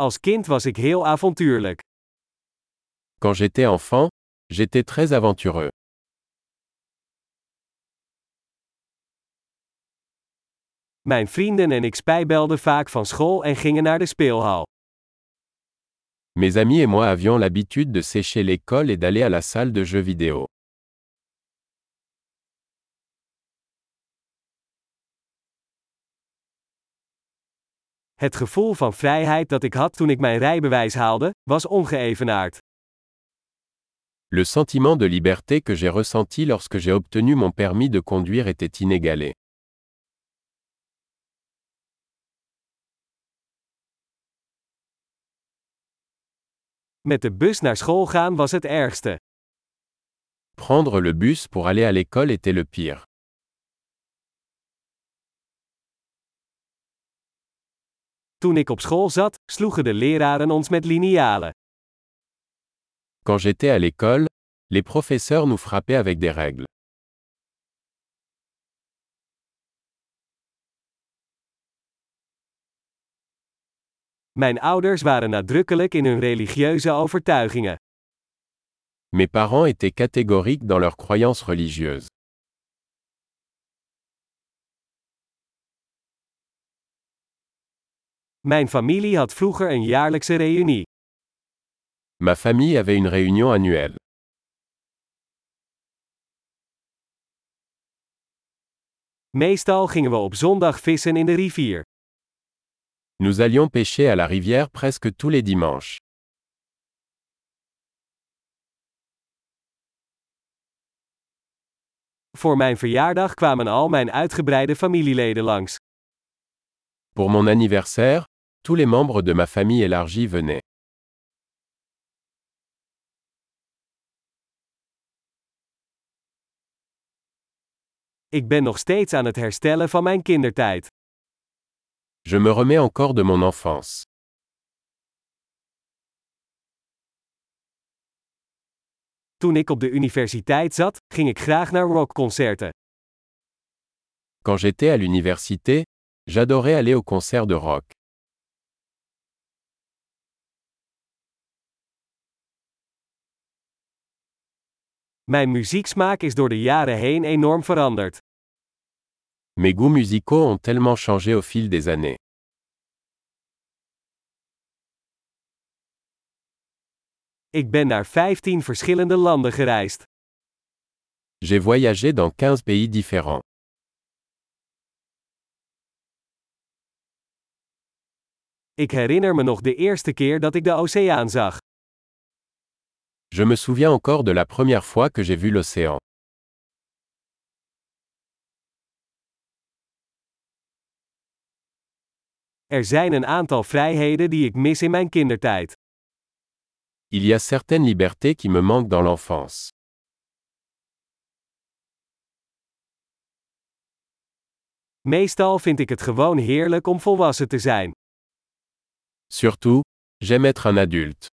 Als kind was ik heel avontuurlijk. Quand j'étais enfant, j'étais très aventureux. Mijn vrienden en ik spijbelden vaak van school en gingen naar de speelhal. Mes amis et moi avions l'habitude de sécher l'école et d'aller à la salle de jeux vidéo. Het gevoel van vrijheid dat ik had toen ik mijn rijbewijs haalde, was ongeëvenaard. Le sentiment de liberté que j'ai ressenti lorsque j'ai obtenu mon permis de conduire était inégalé. Met de bus naar school gaan was het ergste. Prendre le bus pour aller à l'école était le pire. Toen ik op school zat, sloegen de leraren ons met linealen. Quand j'étais à l'école, les professeurs nous frappaient avec des règles. Mijn ouders waren nadrukkelijk in hun religieuze overtuigingen. Mes parents étaient catégoriques dans leurs croyances religieuses. Mijn familie had vroeger een jaarlijkse reunie. Ma famille avait une réunion annuelle. Meestal gingen we op zondag vissen in de rivier. Nous allions pêcher à la rivière presque tous les dimanches. Voor mijn verjaardag kwamen al mijn uitgebreide familieleden langs. Pour mon anniversaire, tous les membres de ma famille élargie venaient. Ik ben nog steeds aan het herstellen van mijn kindertijd. Je me remets encore de mon enfance. Toen ik op de universiteit zat, ging ik graag naar rockconcerten. Quand j'étais à l'université, j'adorais aller aux concerts de rock. Mijn muzieksmaak is door de jaren heen enorm veranderd. Mes goûts musicaux ont tellement changé au fil des années. Ik ben naar 15 verschillende landen gereisd. J'ai voyagé dans 15 pays différents. Ik herinner me nog de eerste keer dat ik de oceaan zag. Je me souviens encore de la première fois que j'ai vu l'océan. Er zijn een aantal vrijheden die ik mis in mijn kindertijd. Il y a certaines libertés qui me manquent dans l'enfance. Meestal vind ik het gewoon heerlijk om volwassen te zijn. Surtout, j'aime être un adulte.